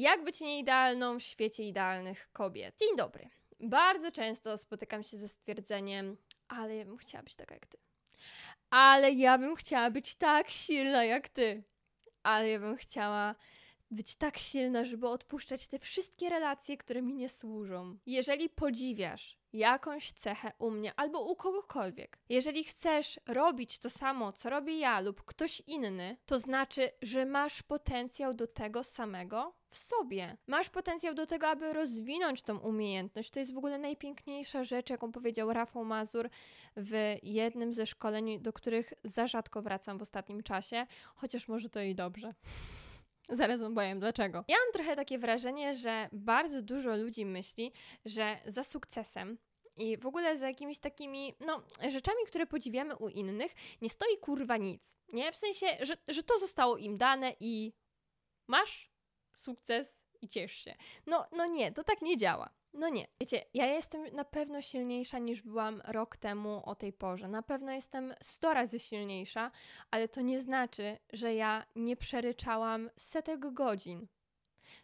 Jak być nieidealną w świecie idealnych kobiet? Dzień dobry. Bardzo często spotykam się ze stwierdzeniem, ale ja bym chciała być taka jak ty. Ale ja bym chciała być tak silna jak ty. Ale ja bym chciała być tak silna, żeby odpuszczać te wszystkie relacje, które mi nie służą. Jeżeli podziwiasz jakąś cechę u mnie albo u kogokolwiek, jeżeli chcesz robić to samo, co robię ja lub ktoś inny, to znaczy, że masz potencjał do tego samego w sobie. Masz potencjał do tego, aby rozwinąć tą umiejętność. To jest w ogóle najpiękniejsza rzecz, jaką powiedział Rafał Mazur w jednym ze szkoleń, do których za rzadko wracam w ostatnim czasie, chociaż może to i dobrze. Zaraz powiem dlaczego. Ja mam trochę takie wrażenie, że bardzo dużo ludzi myśli, że za sukcesem i w ogóle za jakimiś takimi, no, rzeczami, które podziwiamy u innych, nie stoi kurwa nic. Nie? W sensie, że, że to zostało im dane i masz sukces i ciesz się. No, no nie, to tak nie działa. No nie. Wiecie, ja jestem na pewno silniejsza niż byłam rok temu o tej porze. Na pewno jestem 100 razy silniejsza, ale to nie znaczy, że ja nie przeryczałam setek godzin.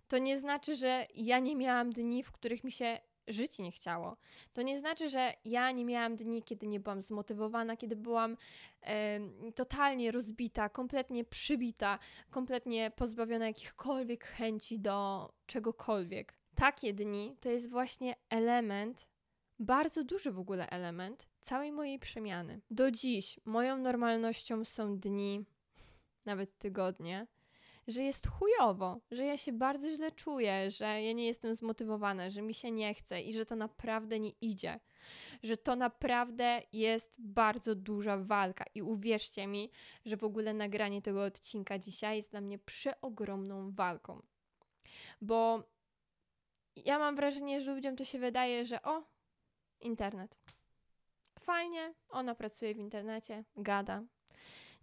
To nie znaczy, że ja nie miałam dni, w których mi się żyć nie chciało. To nie znaczy, że ja nie miałam dni, kiedy nie byłam zmotywowana, kiedy byłam e, totalnie rozbita, kompletnie przybita, kompletnie pozbawiona jakichkolwiek chęci do czegokolwiek takie dni to jest właśnie element, bardzo duży w ogóle element całej mojej przemiany. Do dziś moją normalnością są dni, nawet tygodnie, że jest chujowo, że ja się bardzo źle czuję, że ja nie jestem zmotywowana, że mi się nie chce i że to naprawdę nie idzie. Że to naprawdę jest bardzo duża walka i uwierzcie mi, że w ogóle nagranie tego odcinka dzisiaj jest dla mnie przeogromną walką. Bo ja mam wrażenie, że ludziom to się wydaje, że o, internet. Fajnie, ona pracuje w internecie, gada.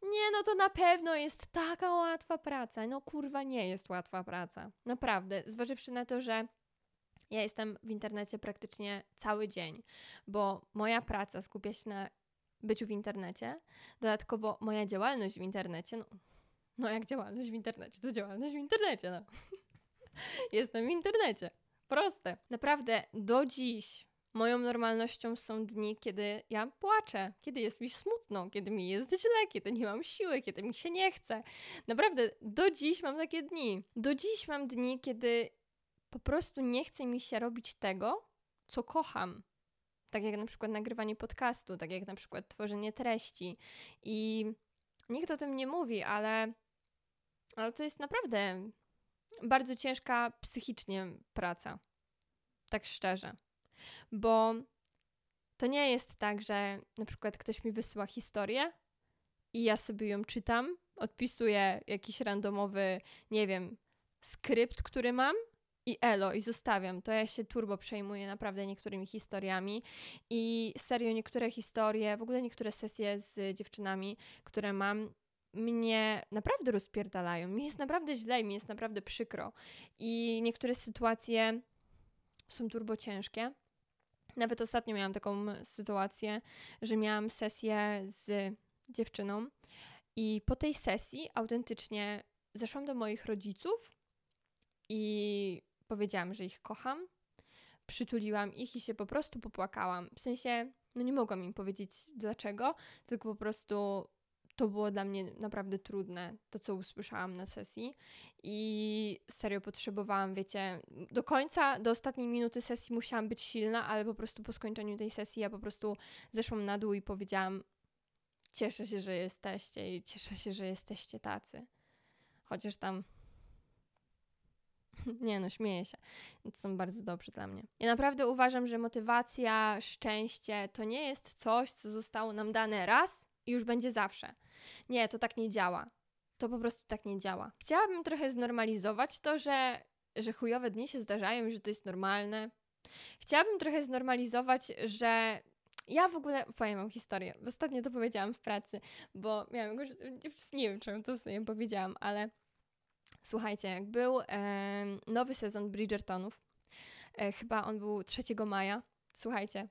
Nie, no to na pewno jest taka łatwa praca. No kurwa, nie jest łatwa praca. Naprawdę, zważywszy na to, że ja jestem w internecie praktycznie cały dzień, bo moja praca skupia się na byciu w internecie. Dodatkowo moja działalność w internecie, no, no jak działalność w internecie, to działalność w internecie, no. Jestem w internecie. Proste. Naprawdę do dziś moją normalnością są dni, kiedy ja płaczę, kiedy jest mi smutno, kiedy mi jest źle, kiedy nie mam siły, kiedy mi się nie chce. Naprawdę do dziś mam takie dni. Do dziś mam dni, kiedy po prostu nie chce mi się robić tego, co kocham. Tak jak na przykład nagrywanie podcastu, tak jak na przykład tworzenie treści. I nikt o tym nie mówi, ale, ale to jest naprawdę bardzo ciężka psychicznie praca. Tak szczerze. Bo to nie jest tak, że na przykład ktoś mi wysyła historię i ja sobie ją czytam, odpisuję jakiś randomowy, nie wiem, skrypt, który mam i elo, i zostawiam. To ja się turbo przejmuję naprawdę niektórymi historiami i serio niektóre historie, w ogóle niektóre sesje z dziewczynami, które mam, mnie naprawdę rozpierdalają. Mi jest naprawdę źle mi jest naprawdę przykro. I niektóre sytuacje są turbo ciężkie. Nawet ostatnio miałam taką sytuację, że miałam sesję z dziewczyną i po tej sesji autentycznie zeszłam do moich rodziców i powiedziałam, że ich kocham. Przytuliłam ich i się po prostu popłakałam. W sensie, no nie mogłam im powiedzieć dlaczego, tylko po prostu to było dla mnie naprawdę trudne, to co usłyszałam na sesji. I serio potrzebowałam, wiecie, do końca, do ostatniej minuty sesji musiałam być silna, ale po prostu po skończeniu tej sesji ja po prostu zeszłam na dół i powiedziałam: Cieszę się, że jesteście i cieszę się, że jesteście tacy. Chociaż tam. Nie no, śmieję się. To są bardzo dobrzy dla mnie. Ja naprawdę uważam, że motywacja, szczęście to nie jest coś, co zostało nam dane raz i już będzie zawsze. Nie, to tak nie działa. To po prostu tak nie działa. Chciałabym trochę znormalizować to, że, że chujowe dni się zdarzają i że to jest normalne. Chciałabym trochę znormalizować, że ja w ogóle powiem wam historię. Ostatnio to powiedziałam w pracy, bo miałam już, nie wiem, czemu to sobie powiedziałam, ale słuchajcie, jak był e, nowy sezon Bridgertonów, e, chyba on był 3 maja, słuchajcie,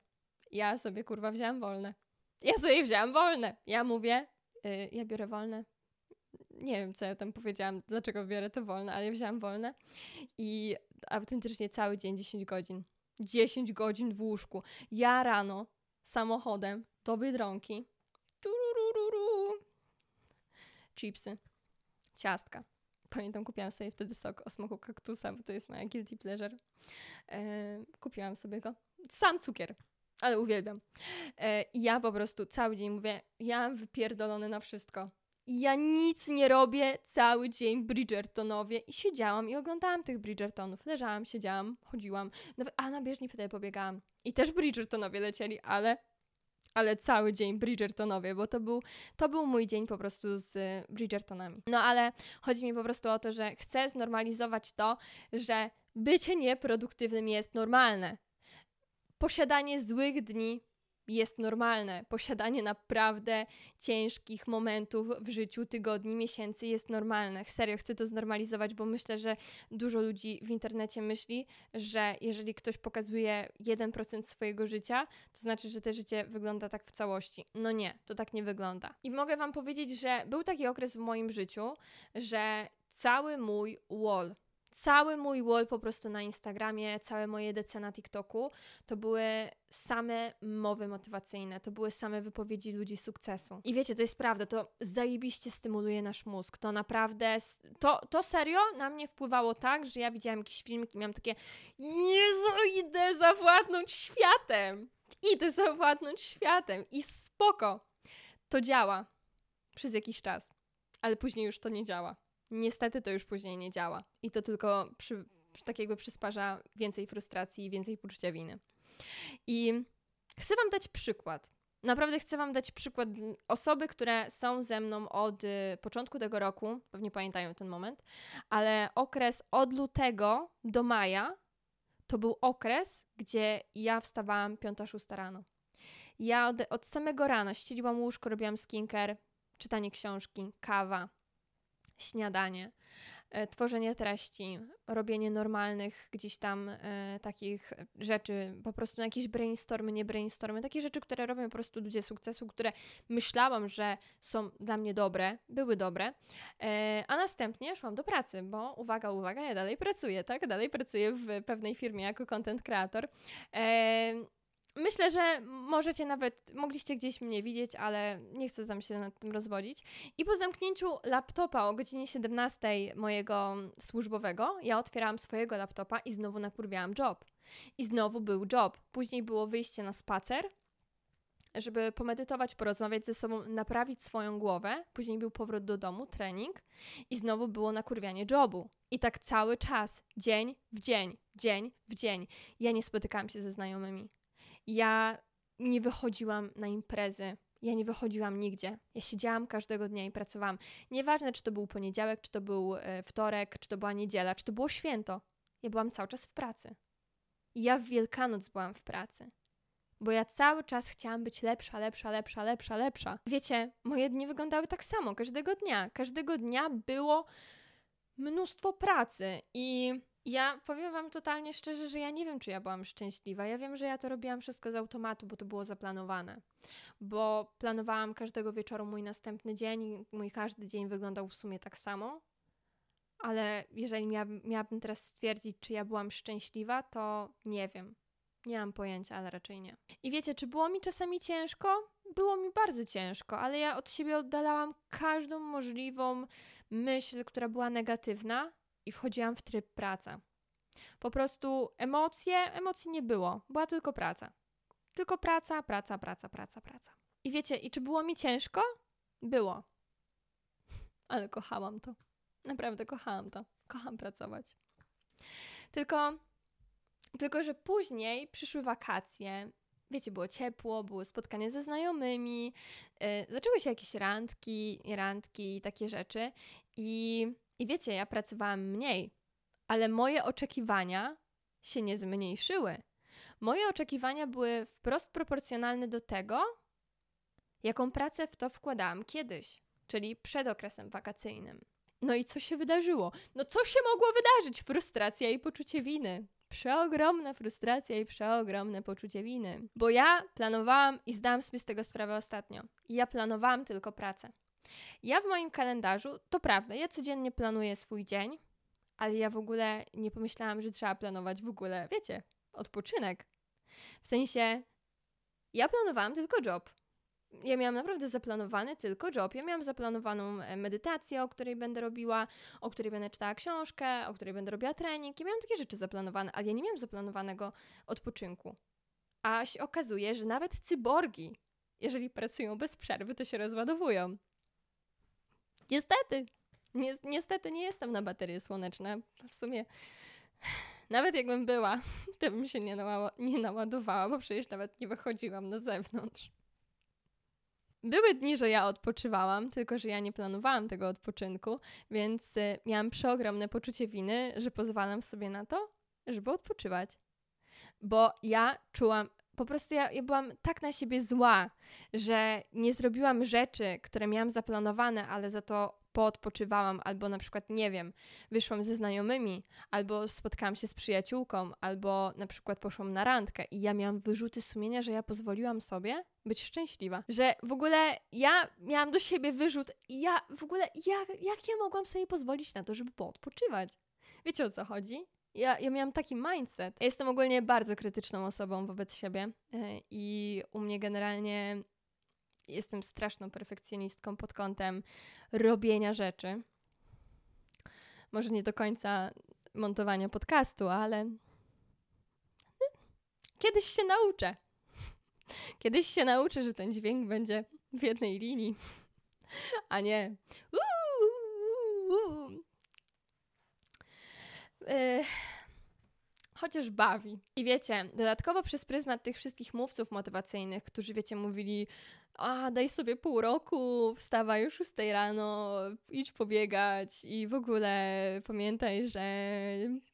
ja sobie kurwa wzięłam wolne. Ja sobie wzięłam wolne. Ja mówię, yy, ja biorę wolne. nie wiem, co ja tam powiedziałam, dlaczego biorę to wolne, ale ja wzięłam wolne i autentycznie cały dzień 10 godzin. 10 godzin w łóżku. Ja rano samochodem do Biedronki. Chipsy. Ciastka. Pamiętam, kupiłam sobie wtedy sok o smaku kaktusa, bo to jest moja guilty pleasure. E, kupiłam sobie go. Sam cukier, ale uwielbiam. E, I ja po prostu cały dzień mówię, ja mam wypierdolony na wszystko. I ja nic nie robię cały dzień Bridgertonowie i siedziałam i oglądałam tych Bridgertonów. Leżałam, siedziałam, chodziłam, nawet, a na bieżni wtedy pobiegałam. I też Bridgertonowie lecieli, ale ale cały dzień Bridgertonowie, bo to był, to był mój dzień po prostu z Bridgertonami. No ale chodzi mi po prostu o to, że chcę znormalizować to, że bycie nieproduktywnym jest normalne. Posiadanie złych dni jest normalne. Posiadanie naprawdę ciężkich momentów w życiu, tygodni, miesięcy jest normalne. Serio, chcę to znormalizować, bo myślę, że dużo ludzi w internecie myśli, że jeżeli ktoś pokazuje 1% swojego życia, to znaczy, że to życie wygląda tak w całości. No nie, to tak nie wygląda. I mogę Wam powiedzieć, że był taki okres w moim życiu, że cały mój wall, cały mój wall po prostu na Instagramie, całe moje DC na TikToku, to były same mowy motywacyjne, to były same wypowiedzi ludzi sukcesu. I wiecie, to jest prawda, to zajebiście stymuluje nasz mózg, to naprawdę, to, to serio na mnie wpływało tak, że ja widziałam jakiś filmik i miałam takie Jezu, idę zawładnąć światem! Idę zawładnąć światem i spoko! To działa przez jakiś czas, ale później już to nie działa. Niestety to już później nie działa i to tylko przy, przy tak jakby przysparza więcej frustracji i więcej poczucia winy. I chcę Wam dać przykład. Naprawdę chcę Wam dać przykład osoby, które są ze mną od y, początku tego roku, pewnie pamiętają ten moment, ale okres od lutego do maja to był okres, gdzie ja wstawałam 5-6 rano. Ja od, od samego rana ścieliłam łóżko, robiłam skincare, czytanie książki, kawa, śniadanie, e, tworzenie treści, robienie normalnych gdzieś tam e, takich rzeczy, po prostu jakieś brainstormy, nie brainstormy, takie rzeczy, które robią po prostu ludzie sukcesu, które myślałam, że są dla mnie dobre, były dobre, e, a następnie szłam do pracy, bo uwaga, uwaga, ja dalej pracuję, tak? Dalej pracuję w pewnej firmie jako content creator. Myślę, że możecie nawet, mogliście gdzieś mnie widzieć, ale nie chcę tam się nad tym rozwodzić. I po zamknięciu laptopa o godzinie 17 mojego służbowego, ja otwierałam swojego laptopa i znowu nakurwiałam job. I znowu był job. Później było wyjście na spacer, żeby pomedytować, porozmawiać ze sobą, naprawić swoją głowę. Później był powrót do domu, trening i znowu było nakurwianie jobu. I tak cały czas, dzień w dzień, dzień w dzień. Ja nie spotykałam się ze znajomymi. Ja nie wychodziłam na imprezy. Ja nie wychodziłam nigdzie. Ja siedziałam każdego dnia i pracowałam. Nieważne, czy to był poniedziałek, czy to był e, wtorek, czy to była niedziela, czy to było święto. Ja byłam cały czas w pracy. I ja w Wielkanoc byłam w pracy. Bo ja cały czas chciałam być lepsza, lepsza, lepsza, lepsza, lepsza. Wiecie, moje dni wyglądały tak samo każdego dnia. Każdego dnia było mnóstwo pracy i ja powiem Wam totalnie szczerze, że ja nie wiem, czy ja byłam szczęśliwa. Ja wiem, że ja to robiłam wszystko z automatu, bo to było zaplanowane. Bo planowałam każdego wieczoru mój następny dzień, mój każdy dzień wyglądał w sumie tak samo. Ale jeżeli miałabym, miałabym teraz stwierdzić, czy ja byłam szczęśliwa, to nie wiem. Nie mam pojęcia, ale raczej nie. I wiecie, czy było mi czasami ciężko? Było mi bardzo ciężko, ale ja od siebie oddalałam każdą możliwą myśl, która była negatywna, i wchodziłam w tryb praca. Po prostu emocje, emocji nie było, była tylko praca. Tylko praca, praca, praca, praca, praca. I wiecie, i czy było mi ciężko? Było. Ale kochałam to. Naprawdę kochałam to. Kocham pracować. Tylko, tylko, że później przyszły wakacje. Wiecie, było ciepło, były spotkania ze znajomymi, yy, zaczęły się jakieś randki, randki i takie rzeczy. I i wiecie, ja pracowałam mniej, ale moje oczekiwania się nie zmniejszyły. Moje oczekiwania były wprost proporcjonalne do tego, jaką pracę w to wkładałam kiedyś, czyli przed okresem wakacyjnym. No i co się wydarzyło? No co się mogło wydarzyć? Frustracja i poczucie winy. Przeogromna frustracja i przeogromne poczucie winy. Bo ja planowałam i zdałam sobie z tego sprawę ostatnio. Ja planowałam tylko pracę. Ja w moim kalendarzu, to prawda, ja codziennie planuję swój dzień, ale ja w ogóle nie pomyślałam, że trzeba planować w ogóle, wiecie, odpoczynek. W sensie, ja planowałam tylko job. Ja miałam naprawdę zaplanowany tylko job. Ja miałam zaplanowaną e, medytację, o której będę robiła, o której będę czytała książkę, o której będę robiła trening. Ja miałam takie rzeczy zaplanowane, ale ja nie miałam zaplanowanego odpoczynku. A się okazuje, że nawet cyborgi, jeżeli pracują bez przerwy, to się rozładowują. Niestety. Niestety nie jestem na baterie słoneczne. W sumie nawet jakbym była, to bym się nie, nała nie naładowała, bo przecież nawet nie wychodziłam na zewnątrz. Były dni, że ja odpoczywałam, tylko że ja nie planowałam tego odpoczynku, więc y, miałam przeogromne poczucie winy, że pozwalam sobie na to, żeby odpoczywać. Bo ja czułam, po prostu ja, ja byłam tak na siebie zła, że nie zrobiłam rzeczy, które miałam zaplanowane, ale za to poodpoczywałam, albo na przykład, nie wiem, wyszłam ze znajomymi, albo spotkałam się z przyjaciółką, albo na przykład poszłam na randkę i ja miałam wyrzuty sumienia, że ja pozwoliłam sobie być szczęśliwa. Że w ogóle ja miałam do siebie wyrzut i ja w ogóle, jak, jak ja mogłam sobie pozwolić na to, żeby poodpoczywać? Wiecie o co chodzi? Ja, ja miałam taki mindset. Ja jestem ogólnie bardzo krytyczną osobą wobec siebie e, i u mnie generalnie jestem straszną perfekcjonistką pod kątem robienia rzeczy. Może nie do końca montowania podcastu, ale kiedyś się nauczę. Kiedyś się nauczę, że ten dźwięk będzie w jednej linii, a nie. Yy, chociaż bawi. I wiecie, dodatkowo przez pryzmat tych wszystkich mówców motywacyjnych, którzy, wiecie, mówili, a daj sobie pół roku, wstawaj już 6 rano, idź pobiegać i w ogóle pamiętaj, że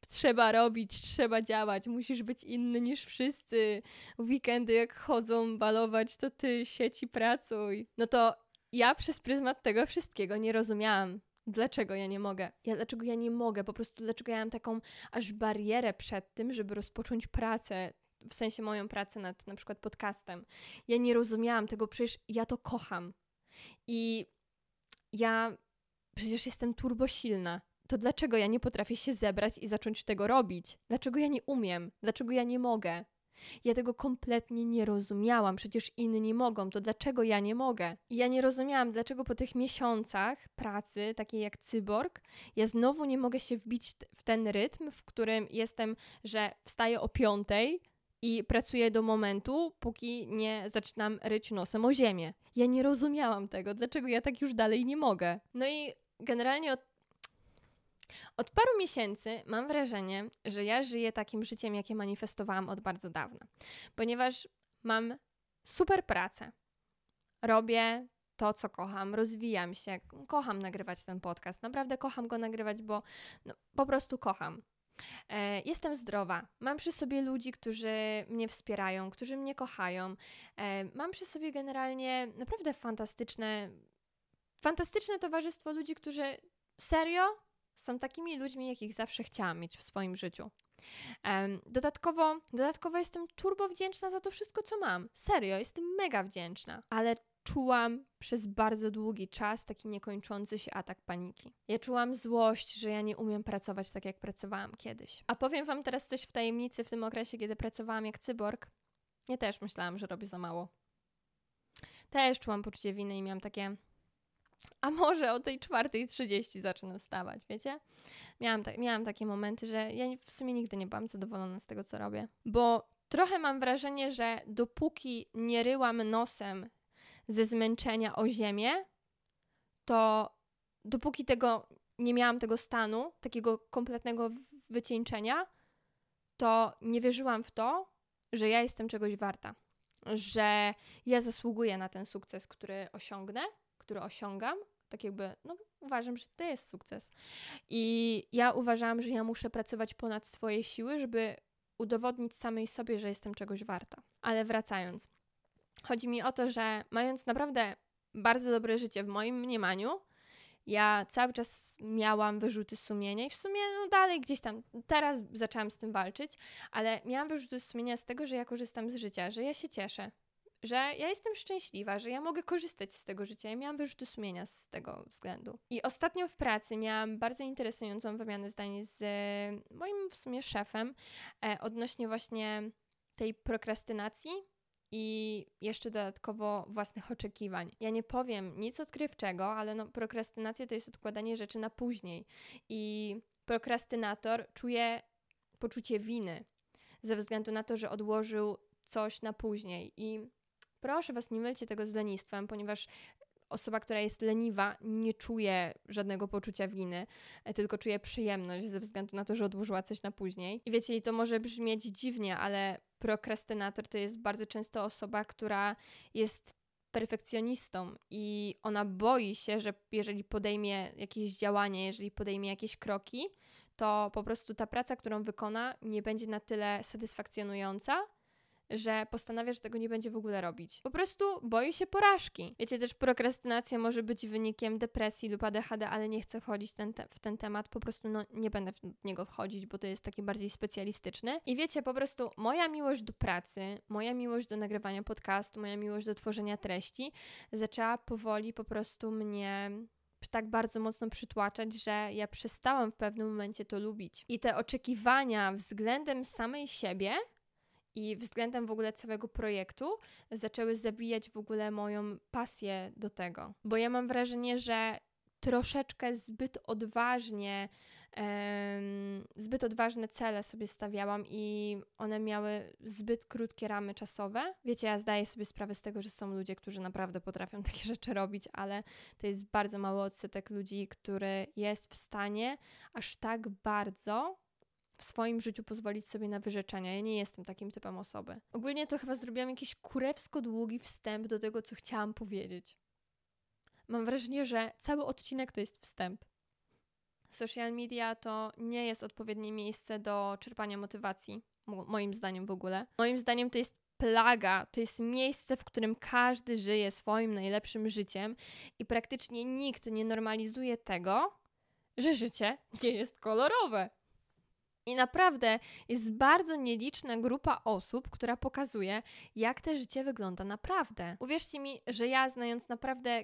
trzeba robić, trzeba działać, musisz być inny niż wszyscy. W weekendy jak chodzą balować, to ty sieci pracuj. No to ja przez pryzmat tego wszystkiego nie rozumiałam. Dlaczego ja nie mogę? Ja, dlaczego ja nie mogę? Po prostu dlaczego ja mam taką aż barierę przed tym, żeby rozpocząć pracę w sensie moją pracę nad na przykład podcastem. Ja nie rozumiałam tego, przecież ja to kocham. I ja przecież jestem turbosilna. To dlaczego ja nie potrafię się zebrać i zacząć tego robić? Dlaczego ja nie umiem? Dlaczego ja nie mogę? Ja tego kompletnie nie rozumiałam. Przecież inni mogą, to dlaczego ja nie mogę? I ja nie rozumiałam, dlaczego po tych miesiącach pracy, takiej jak cyborg, ja znowu nie mogę się wbić w ten rytm, w którym jestem, że wstaję o piątej, i pracuję do momentu, póki nie zaczynam ryć nosem o ziemię. Ja nie rozumiałam tego, dlaczego ja tak już dalej nie mogę. No i generalnie od, od paru miesięcy mam wrażenie, że ja żyję takim życiem, jakie manifestowałam od bardzo dawna, ponieważ mam super pracę. Robię to, co kocham, rozwijam się, kocham nagrywać ten podcast. Naprawdę kocham go nagrywać, bo no, po prostu kocham. E, jestem zdrowa, mam przy sobie ludzi, którzy mnie wspierają, którzy mnie kochają. E, mam przy sobie generalnie naprawdę fantastyczne, fantastyczne towarzystwo ludzi, którzy serio są takimi ludźmi, jakich zawsze chciałam mieć w swoim życiu. Dodatkowo, dodatkowo jestem turbo wdzięczna za to wszystko, co mam. Serio, jestem mega wdzięczna. Ale czułam przez bardzo długi czas taki niekończący się atak paniki. Ja czułam złość, że ja nie umiem pracować tak, jak pracowałam kiedyś. A powiem Wam teraz coś w tajemnicy w tym okresie, kiedy pracowałam jak cyborg. Ja też myślałam, że robię za mało. Też czułam poczucie winy i miałam takie. A może o tej 4.30 zacznę wstawać, wiecie? Miałam, ta, miałam takie momenty, że ja w sumie nigdy nie byłam zadowolona z tego, co robię. Bo trochę mam wrażenie, że dopóki nie ryłam nosem ze zmęczenia o ziemię, to dopóki tego nie miałam tego stanu, takiego kompletnego wycieńczenia, to nie wierzyłam w to, że ja jestem czegoś warta, że ja zasługuję na ten sukces, który osiągnę, który osiągam. Tak jakby, no uważam, że to jest sukces. I ja uważałam, że ja muszę pracować ponad swoje siły, żeby udowodnić samej sobie, że jestem czegoś warta. Ale wracając, Chodzi mi o to, że mając naprawdę bardzo dobre życie w moim mniemaniu, ja cały czas miałam wyrzuty sumienia i w sumie no dalej gdzieś tam, teraz zaczęłam z tym walczyć, ale miałam wyrzuty sumienia z tego, że ja korzystam z życia, że ja się cieszę, że ja jestem szczęśliwa, że ja mogę korzystać z tego życia. Ja miałam wyrzuty sumienia z tego względu. I ostatnio w pracy miałam bardzo interesującą wymianę zdań z moim w sumie szefem e, odnośnie właśnie tej prokrastynacji i jeszcze dodatkowo własnych oczekiwań. Ja nie powiem nic odkrywczego, ale no, prokrastynacja to jest odkładanie rzeczy na później. I prokrastynator czuje poczucie winy ze względu na to, że odłożył coś na później. I proszę Was, nie mylcie tego z lenistwem, ponieważ osoba, która jest leniwa, nie czuje żadnego poczucia winy, e, tylko czuje przyjemność ze względu na to, że odłożyła coś na później. I wiecie, to może brzmieć dziwnie, ale prokrastynator to jest bardzo często osoba, która jest perfekcjonistą i ona boi się, że jeżeli podejmie jakieś działanie, jeżeli podejmie jakieś kroki, to po prostu ta praca, którą wykona, nie będzie na tyle satysfakcjonująca, że postanawia, że tego nie będzie w ogóle robić. Po prostu boi się porażki. Wiecie, też prokrastynacja może być wynikiem depresji lub ADHD, ale nie chcę wchodzić ten w ten temat, po prostu no, nie będę w niego wchodzić, bo to jest taki bardziej specjalistyczny. I wiecie, po prostu moja miłość do pracy, moja miłość do nagrywania podcastu, moja miłość do tworzenia treści zaczęła powoli po prostu mnie tak bardzo mocno przytłaczać, że ja przestałam w pewnym momencie to lubić. I te oczekiwania względem samej siebie i względem w ogóle całego projektu zaczęły zabijać w ogóle moją pasję do tego. Bo ja mam wrażenie, że troszeczkę zbyt odważnie, um, zbyt odważne cele sobie stawiałam i one miały zbyt krótkie ramy czasowe. Wiecie, ja zdaję sobie sprawę z tego, że są ludzie, którzy naprawdę potrafią takie rzeczy robić, ale to jest bardzo mały odsetek ludzi, który jest w stanie aż tak bardzo w swoim życiu pozwolić sobie na wyrzeczenia. Ja nie jestem takim typem osoby. Ogólnie to chyba zrobiłam jakiś kurewsko długi wstęp do tego, co chciałam powiedzieć. Mam wrażenie, że cały odcinek to jest wstęp. Social media to nie jest odpowiednie miejsce do czerpania motywacji, moim zdaniem w ogóle. Moim zdaniem to jest plaga, to jest miejsce, w którym każdy żyje swoim najlepszym życiem i praktycznie nikt nie normalizuje tego, że życie nie jest kolorowe. I naprawdę jest bardzo nieliczna grupa osób, która pokazuje, jak te życie wygląda naprawdę. Uwierzcie mi, że ja znając naprawdę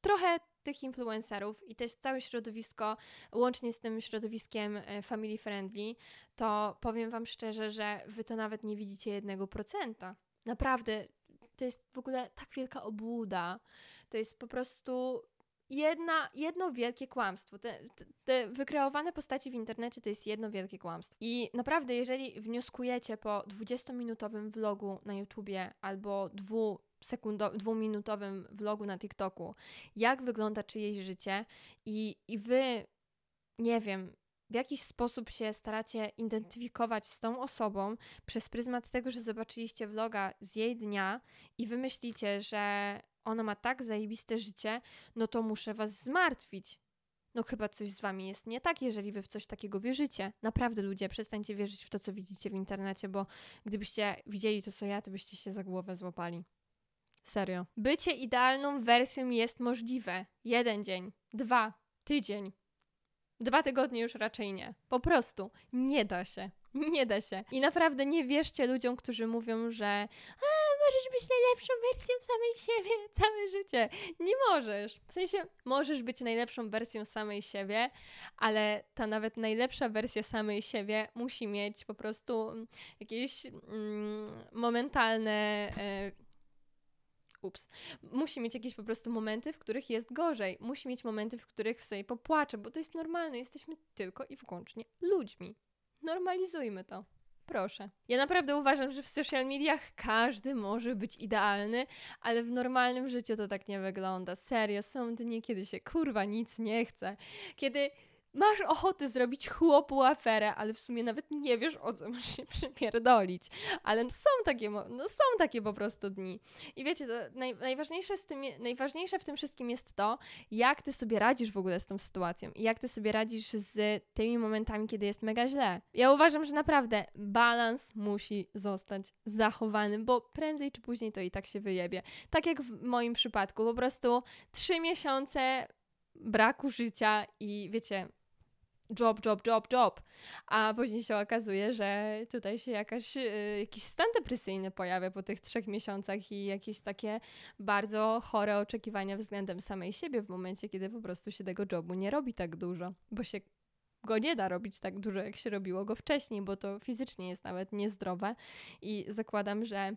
trochę tych influencerów i też całe środowisko, łącznie z tym środowiskiem e, family friendly, to powiem Wam szczerze, że Wy to nawet nie widzicie jednego procenta. Naprawdę, to jest w ogóle tak wielka obłuda. To jest po prostu jedna, jedno wielkie kłamstwo. Te, te, wykreowane postaci w internecie to jest jedno wielkie kłamstwo. I naprawdę, jeżeli wnioskujecie po 20-minutowym vlogu na YouTubie albo dwu dwuminutowym vlogu na TikToku, jak wygląda czyjeś życie i, i wy, nie wiem, w jakiś sposób się staracie identyfikować z tą osobą przez pryzmat tego, że zobaczyliście vloga z jej dnia i wymyślicie, że ona ma tak zajebiste życie, no to muszę was zmartwić. No chyba coś z wami jest nie tak, jeżeli wy w coś takiego wierzycie. Naprawdę ludzie, przestańcie wierzyć w to, co widzicie w internecie, bo gdybyście widzieli to, co ja, to byście się za głowę złapali. Serio. Bycie idealną wersją jest możliwe. Jeden dzień, dwa, tydzień. Dwa tygodnie już raczej nie. Po prostu nie da się. Nie da się. I naprawdę nie wierzcie ludziom, którzy mówią, że możesz być najlepszą wersją samej siebie całe życie. Nie możesz. W sensie, możesz być najlepszą wersją samej siebie, ale ta nawet najlepsza wersja samej siebie musi mieć po prostu jakieś mm, momentalne. Y ups, musi mieć jakieś po prostu momenty, w których jest gorzej. Musi mieć momenty, w których sobie popłacze, bo to jest normalne. Jesteśmy tylko i wyłącznie ludźmi. Normalizujmy to. Proszę. Ja naprawdę uważam, że w social mediach każdy może być idealny, ale w normalnym życiu to tak nie wygląda. Serio, są dni, kiedy się kurwa nic nie chce. Kiedy masz ochotę zrobić chłopu aferę, ale w sumie nawet nie wiesz o co masz się przypierdolić. Ale są takie, no są takie po prostu dni. I wiecie, naj, najważniejsze, z tym, najważniejsze w tym wszystkim jest to, jak ty sobie radzisz w ogóle z tą sytuacją i jak ty sobie radzisz z tymi momentami, kiedy jest mega źle. Ja uważam, że naprawdę balans musi zostać zachowany, bo prędzej czy później to i tak się wyjebie. Tak jak w moim przypadku, po prostu trzy miesiące braku życia i wiecie, job, job, job, job. A później się okazuje, że tutaj się jakaś, y, jakiś stan depresyjny pojawia po tych trzech miesiącach i jakieś takie bardzo chore oczekiwania względem samej siebie w momencie, kiedy po prostu się tego jobu nie robi tak dużo, bo się go nie da robić tak dużo, jak się robiło go wcześniej, bo to fizycznie jest nawet niezdrowe i zakładam, że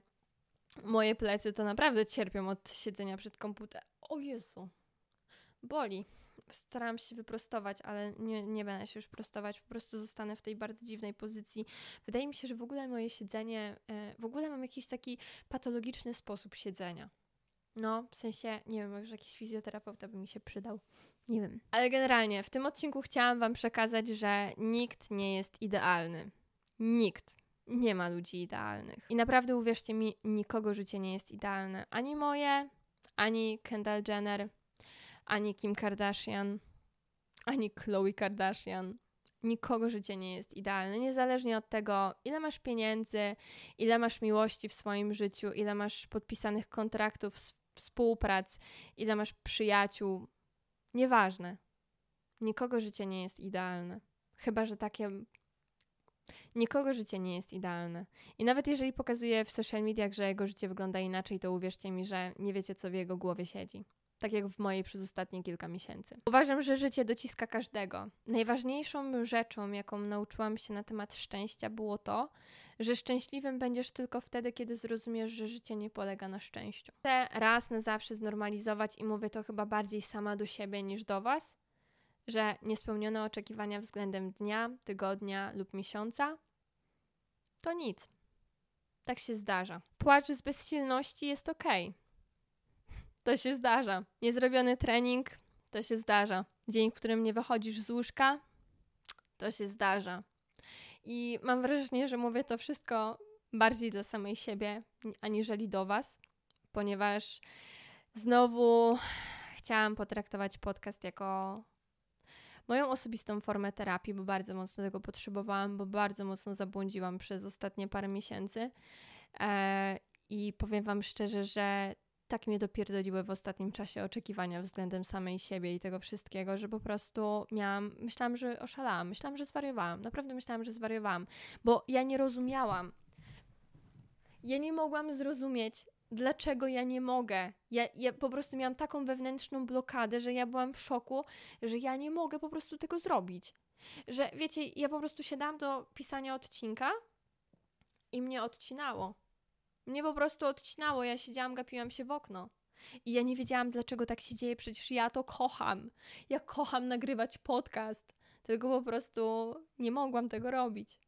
moje plecy to naprawdę cierpią od siedzenia przed komputerem. O Jezu, boli. Staram się wyprostować, ale nie, nie będę się już prostować, po prostu zostanę w tej bardzo dziwnej pozycji. Wydaje mi się, że w ogóle moje siedzenie, e, w ogóle mam jakiś taki patologiczny sposób siedzenia. No, w sensie, nie wiem, może jakiś fizjoterapeuta by mi się przydał. Nie wiem. Ale generalnie w tym odcinku chciałam Wam przekazać, że nikt nie jest idealny. Nikt. Nie ma ludzi idealnych. I naprawdę uwierzcie mi, nikogo życie nie jest idealne. Ani moje, ani Kendall Jenner, ani Kim Kardashian, ani Khloe Kardashian. Nikogo życie nie jest idealne, niezależnie od tego, ile masz pieniędzy, ile masz miłości w swoim życiu, ile masz podpisanych kontraktów, współprac, ile masz przyjaciół. Nieważne. Nikogo życie nie jest idealne. Chyba, że takie Nikogo życie nie jest idealne. I nawet jeżeli pokazuje w social mediach, że jego życie wygląda inaczej, to uwierzcie mi, że nie wiecie, co w jego głowie siedzi. Tak jak w mojej przez ostatnie kilka miesięcy. Uważam, że życie dociska każdego. Najważniejszą rzeczą, jaką nauczyłam się na temat szczęścia, było to, że szczęśliwym będziesz tylko wtedy, kiedy zrozumiesz, że życie nie polega na szczęściu. Chcę raz na zawsze znormalizować i mówię to chyba bardziej sama do siebie niż do Was, że niespełnione oczekiwania względem dnia, tygodnia lub miesiąca to nic. Tak się zdarza. Płacz z bezsilności jest ok. To się zdarza. Niezrobiony trening to się zdarza. Dzień, w którym nie wychodzisz z łóżka to się zdarza. I mam wrażenie, że mówię to wszystko bardziej dla samej siebie, aniżeli do Was, ponieważ znowu chciałam potraktować podcast jako moją osobistą formę terapii, bo bardzo mocno tego potrzebowałam, bo bardzo mocno zabłądziłam przez ostatnie parę miesięcy. E, I powiem Wam szczerze, że tak mnie dopierdoliły w ostatnim czasie oczekiwania względem samej siebie i tego wszystkiego, że po prostu miałam, myślałam, że oszalałam, myślałam, że zwariowałam, naprawdę myślałam, że zwariowałam, bo ja nie rozumiałam. Ja nie mogłam zrozumieć, dlaczego ja nie mogę. Ja, ja po prostu miałam taką wewnętrzną blokadę, że ja byłam w szoku, że ja nie mogę po prostu tego zrobić. Że wiecie, ja po prostu siadałam do pisania odcinka i mnie odcinało. Mnie po prostu odcinało. Ja siedziałam, gapiłam się w okno. I ja nie wiedziałam, dlaczego tak się dzieje. Przecież ja to kocham. Ja kocham nagrywać podcast. Tylko po prostu nie mogłam tego robić.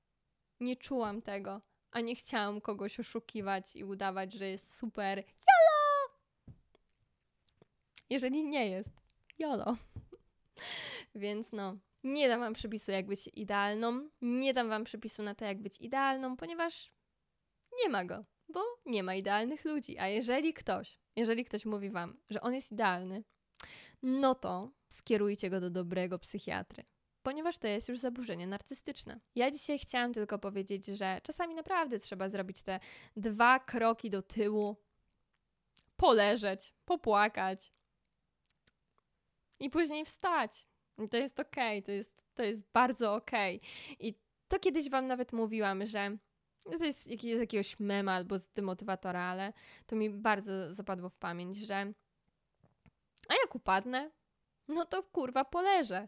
Nie czułam tego a nie chciałam kogoś oszukiwać i udawać, że jest super. Jolo! Jeżeli nie jest. Jolo. Więc no, nie dam wam przepisu, jak być idealną. Nie dam wam przepisu na to, jak być idealną, ponieważ nie ma go, bo nie ma idealnych ludzi. A jeżeli ktoś, jeżeli ktoś mówi wam, że on jest idealny, no to skierujcie go do dobrego psychiatry ponieważ to jest już zaburzenie narcystyczne. Ja dzisiaj chciałam tylko powiedzieć, że czasami naprawdę trzeba zrobić te dwa kroki do tyłu, poleżeć, popłakać i później wstać. I to jest okej, okay, to, jest, to jest bardzo okej. Okay. I to kiedyś Wam nawet mówiłam, że to jest z jakiegoś mema albo z demotywatora, ale to mi bardzo zapadło w pamięć, że a jak upadnę, no to kurwa poleżę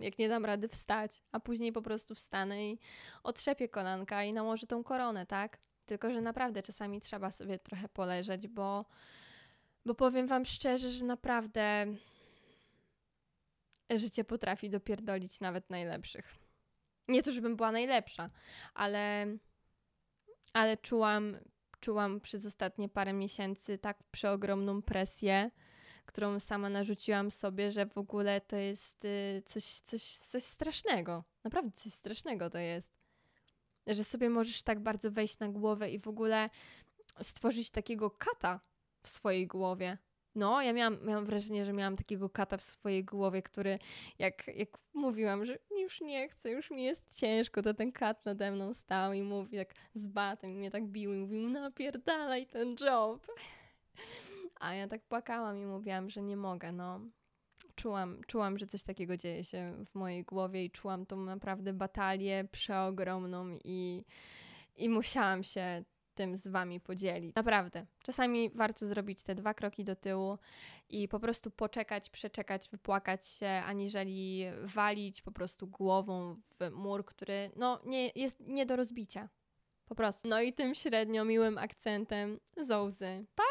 jak nie dam rady wstać, a później po prostu wstanę i otrzepię kolanka i nałożę tą koronę, tak? Tylko, że naprawdę czasami trzeba sobie trochę poleżeć, bo, bo powiem Wam szczerze, że naprawdę życie potrafi dopierdolić nawet najlepszych. Nie to, żebym była najlepsza, ale, ale czułam, czułam przez ostatnie parę miesięcy tak przeogromną presję, którą sama narzuciłam sobie, że w ogóle to jest y, coś, coś, coś strasznego. Naprawdę coś strasznego to jest. Że sobie możesz tak bardzo wejść na głowę i w ogóle stworzyć takiego kata w swojej głowie. No, ja miałam, miałam wrażenie, że miałam takiego kata w swojej głowie, który, jak, jak mówiłam, że już nie chcę, już mi jest ciężko, to ten kat nade mną stał i mówi tak z batem, mnie tak bił i mówił, napierdalaj ten job. A ja tak płakałam i mówiłam, że nie mogę, no. czułam, czułam, że coś takiego dzieje się w mojej głowie i czułam tą naprawdę batalię przeogromną i, i musiałam się tym z wami podzielić. Naprawdę. Czasami warto zrobić te dwa kroki do tyłu i po prostu poczekać, przeczekać, wypłakać się, aniżeli walić po prostu głową w mur, który no, nie, jest nie do rozbicia. Po prostu. No i tym średnio miłym akcentem Zołzy. Pa!